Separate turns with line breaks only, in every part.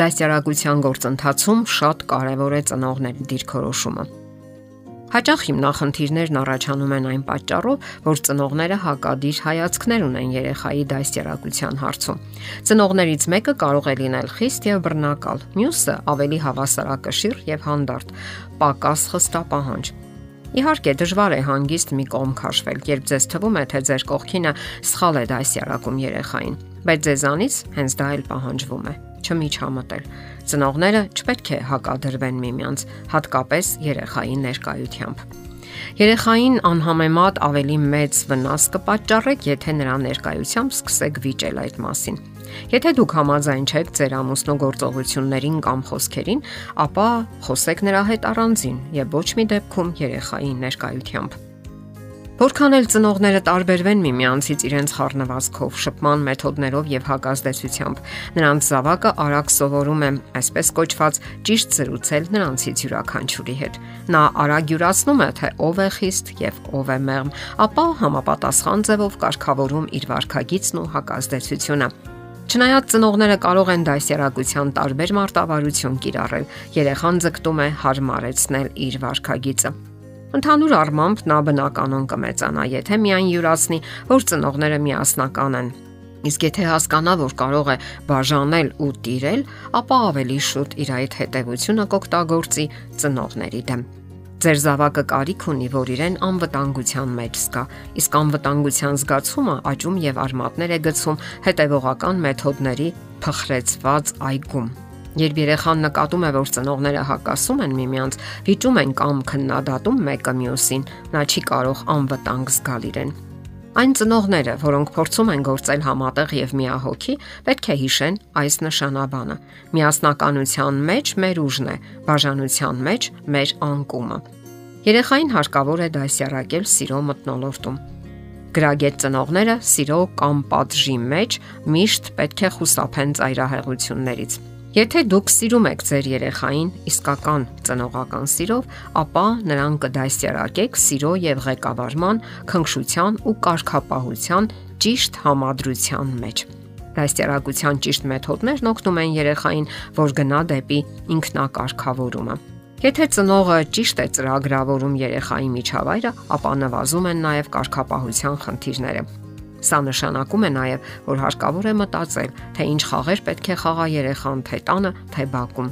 Դասյարակության գործընթացում շատ կարևոր է ծնողների դիրքորոշումը։ Հաճախ հիմնախնդիրներն առաջանում են այն պատճառով, որ ծնողները հակադիր հայացքներ ունեն երեխայի դաստիարակության հարցում։ Ծնողներից մեկը կարող է լինել խիստ եւ բռնակալ, մյուսը ավելի հավասարակշիռ եւ հանդարտ, պակաս խստապահանջ։ Իհարկե դժվար է հանգիստ մի կողմ քաշվել, երբ ձեզ թվում է, թե ձեր կողքինը սխալ է դասյարակում երեխային, բայց ձեզանից հենց դա էլ պահանջվում է չմիջամտել։ Ծնողները չպետք է հակադրվեն միմյանց, հատկապես երեխայի ներկայությամբ։ Երեխային անհամեմատ ավելի մեծ վնաս կպատճառեք, եթե նրա ներկայությամբ սկսեք վիճել այդ մասին։ Եթե դուք համաձայն չեք ձեր ամուսնու գործողություններին կամ խոսքերին, ապա խոսեք նրա հետ առանձին եւ ոչ մի դեպքում երեխայի ներկայությամբ։ Որքան էլ ծնողները տարբերվեն միմյանցից իրենց խառնվածքով, շփման մեթոդներով եւ հակազդեցությամբ, նրանց զավակը արագ սովորում է այսպես կոչված ճիշտ զրուցել նրանցից յուրաքանչյուրի հետ։ Նա արագ յուրացնում է, թե ով է խիստ եւ ով է մեղմ, ապա համապատասխան ձևով կարգավորում իր վարքագիծն ու հակազդեցությունը։ Չնայած ծնողները կարող են դասերակցության տարբեր մարտավարություն կիրառել, երեխան ձգտում է հարմարեցնել իր վարքագիծը։ Ընդհանուր առմամբ նա բնականon կմեծանա, եթե միայն յուրացնի, որ ծնողները միասնական են։ Իսկ եթե հասկանա, որ կարող է բաժանել ու տիրել, ապա ավելի շուտ իր այդ հետևությունը կօգտագործի ծնողների դեմ։ Ձեր զավակը կարիք ունի, որ իրեն անվտանգության մեջ զգա, իսկ անվտանգության զգացումը աճում եւ արմատներ է գցում հետևողական մեթոդների փխրեցված այգում։ Երբ երեխան նկատում է, որ ծնողները հակասում են միմյանց, վիճում են կամ քննադատում մեկը մյուսին, նա չի կարող անվտանգ զգալ իրեն։ Այն ծնողները, որոնք փորձում են գործել համատեղ եւ միահոգի, պետք է հիշեն այս նշանաբանը. միասնականության մեջ մեր ուժն է, բաժանության մեջ մեր անկումը։ Երեխային հարկավոր է դասյարակել սիրո մտնոլորտում։ Գրագետ ծնողները սիրո կամ պատժի մեջ միշտ պետք է խուսափեն ծայրահեղություններից Եթե դուք սիրում եք ձեր երեխային իսկական ծնողական սիրով, ապա նրան կդասյարակեք սիրո եւ ղեկավարման, քնքշության ու կարգապահության ճիշտ համադրության մեջ։ Դասյարակության ճիշտ մեթոդներն օգնում են երեխային, որ գնա դեպի ինքնակարգավորումը։ Եթե ծնողը ճիշտ է ծրագրավորում երեխայի միջավայրը, ապա նվազում են նաև կարգապահության խնդիրները։ Սա նշանակում է նաև, որ հարկավոր է մտածել, թե ինչ խաղեր պետք է խաղա երեխան թե տանը, թե բակում։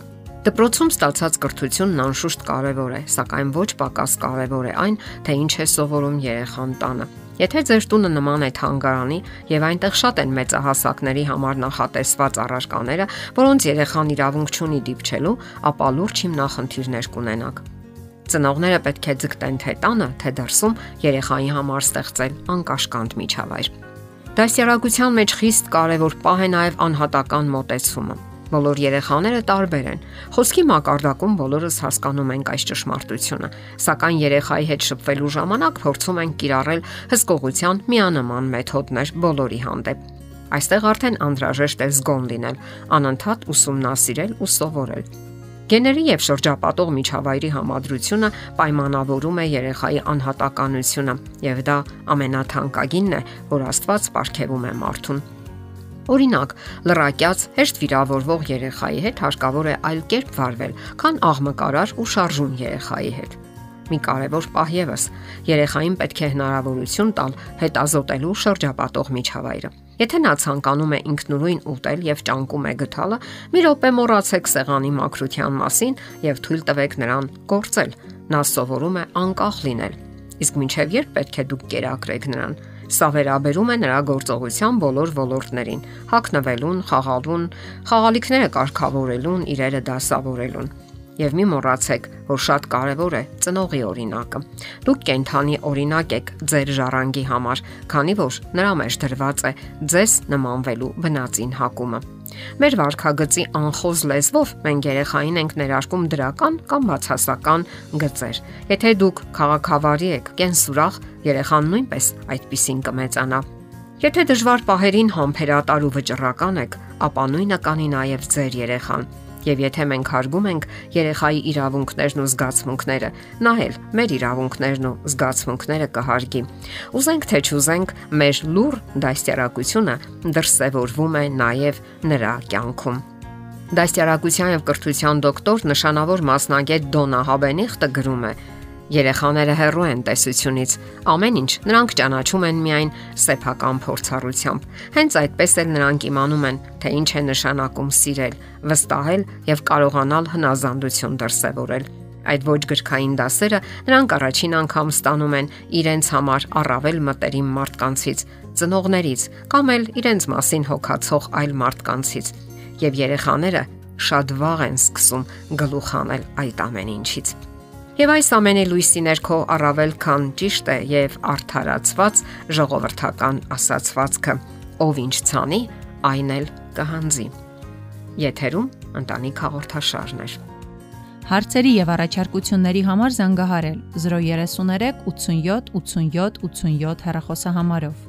Դպրոցում ստացած կրթությունն անշուշտ կարևոր է, սակայն ոչ պակաս կարևոր է այն, թե ինչ է սովորում երեխան տանը։ Եթե ձեր տունը նման է թանգարանի եւ այնտեղ շատ են մեծահասակների համար նախատեսված առարկաները, որոնց երեխան իրավունք չունի դիպչելու, ապա լուրջ հիմնախնդիրներ կունենաք։ Ծնողները պետք է ձգտեն թե տանը, թե դրսում երեխայի համար ստեղծել անկաշկանդ միջավայր։ Դասյարակության մեջ խիստ կարևոր պահ է նաև անհատական մոտեցումը։ Բոլոր երեխաները տարբեր են։ Խոսքի մակարդակում բոլորս հասկանում ենք այս ճշմարտությունը, սակայն երեխայի հետ շփվելու ժամանակ փորձում ենք կիրառել հսկողության միանման մեթոդներ բոլորի հանդեպ։ Այստեղ արդեն անհրաժեշտ է զգոն լինել, անընդհատ ուսումնասիրել ու սովորել։ Գեների եւ շրջապատող միջավայրի համադրությունը պայմանավորում է երեխայի անհատականությունը եւ դա ամենաթանկագինն է, որ Աստված ապարգևում է մարդուն։ Օրինակ, լրակյաց հեշտ վիրավորվող երեխայի հետ հարկավոր է այլ կերպ վարվել, քան աղմկարար ու շարժուն երեխայի հետ մի կարևոր պահ եւս։ Երեխային պետք է հնարավորություն տալ հետազոտելու շրջապատող միջավայրը։ Եթե նա ցանկանում է ինքնուրույն ուտել եւ ճանկում է գթալը, մի րոպե մոռացեք սեղանի մաքրության մասին եւ թույլ տվեք նրան գործել։ Նա սովորում է անկախ լինել։ Իսկ մինչև երբ պետք է դուք կերակրեք նրան։ Սա վերաբերում է նրա գործողության բոլոր ոլորտներին՝ հակնվելուն, խաղալուն, խաղալիքները կարգավորելուն, իրերը դասավորելուն։ Եվ մի մոռացեք, որ շատ կարևոր է ծնողի օրինակը։ Դուք կենթանի օրինակ եք ձեր ժառանգի համար, քանի որ նրա մեջ դրված է ձեզ նմանվելու բնածին հակումը։ Մեր վարքագծի անխոզ լեզվով մենք երեխային ենք ներարկում դրական կամ բացասական գծեր։ Եթե դուք քաղաքավարի եք, կենսուրախ, երեխան նույնպես այդպեսին կմեծանա։ Եթե դժվար պահերին համբերատար ու վճռական եք, ապա նույնը կանի նաև ձեր երեխան Եվ եթե մենք հարգում ենք երեխայի իրավունքներն ու զգացմունքները, նա էլ մեր իրավունքներն ու զգացմունքները կհարգի։ Ուզենք թե չուզենք, մեր լուր դաստիարակությունը դրսևորվում է նաև նրա կյանքում։ Դաստիարակության եւ կրթության դոկտոր նշանավոր մասնագետ Դոնա Հաբենիխտը գրում է. Երեխաները հեռու են տեսությունից։ Ամեն ինչ նրանք ճանաչում են միայն սեփական փորձառությամբ։ Հենց այդպես էլ նրանք իմանում են, թե ինչ է նշանակում սիրել, վստահել եւ կարողանալ հնազանդություն դրսեւորել։ Այդ ոչ գրքային դասերը նրանք առաջին անգամ ստանում են իրենց համար առավել մտերիմ մարդկանցից, ծնողներից կամ էլ իրենց մասին հոգացող այլ մարդկանցից եւ երեխաները շատ վաղ են սկսում գլուխ անել այդ ամեն ինչից։ Եվ այս ամենի լույսի ներքո առավել քան ճիշտ է եւ արդարացված ժողովրդական ասացվածքը. ով ինչ ցանի, այն էլ կհանձի։ Եթերում ընտանիք հաղորդաշարն է։
Հարցերի եւ առաջարկությունների համար զանգահարել 033 87 87 87 հեռախոսահամարով։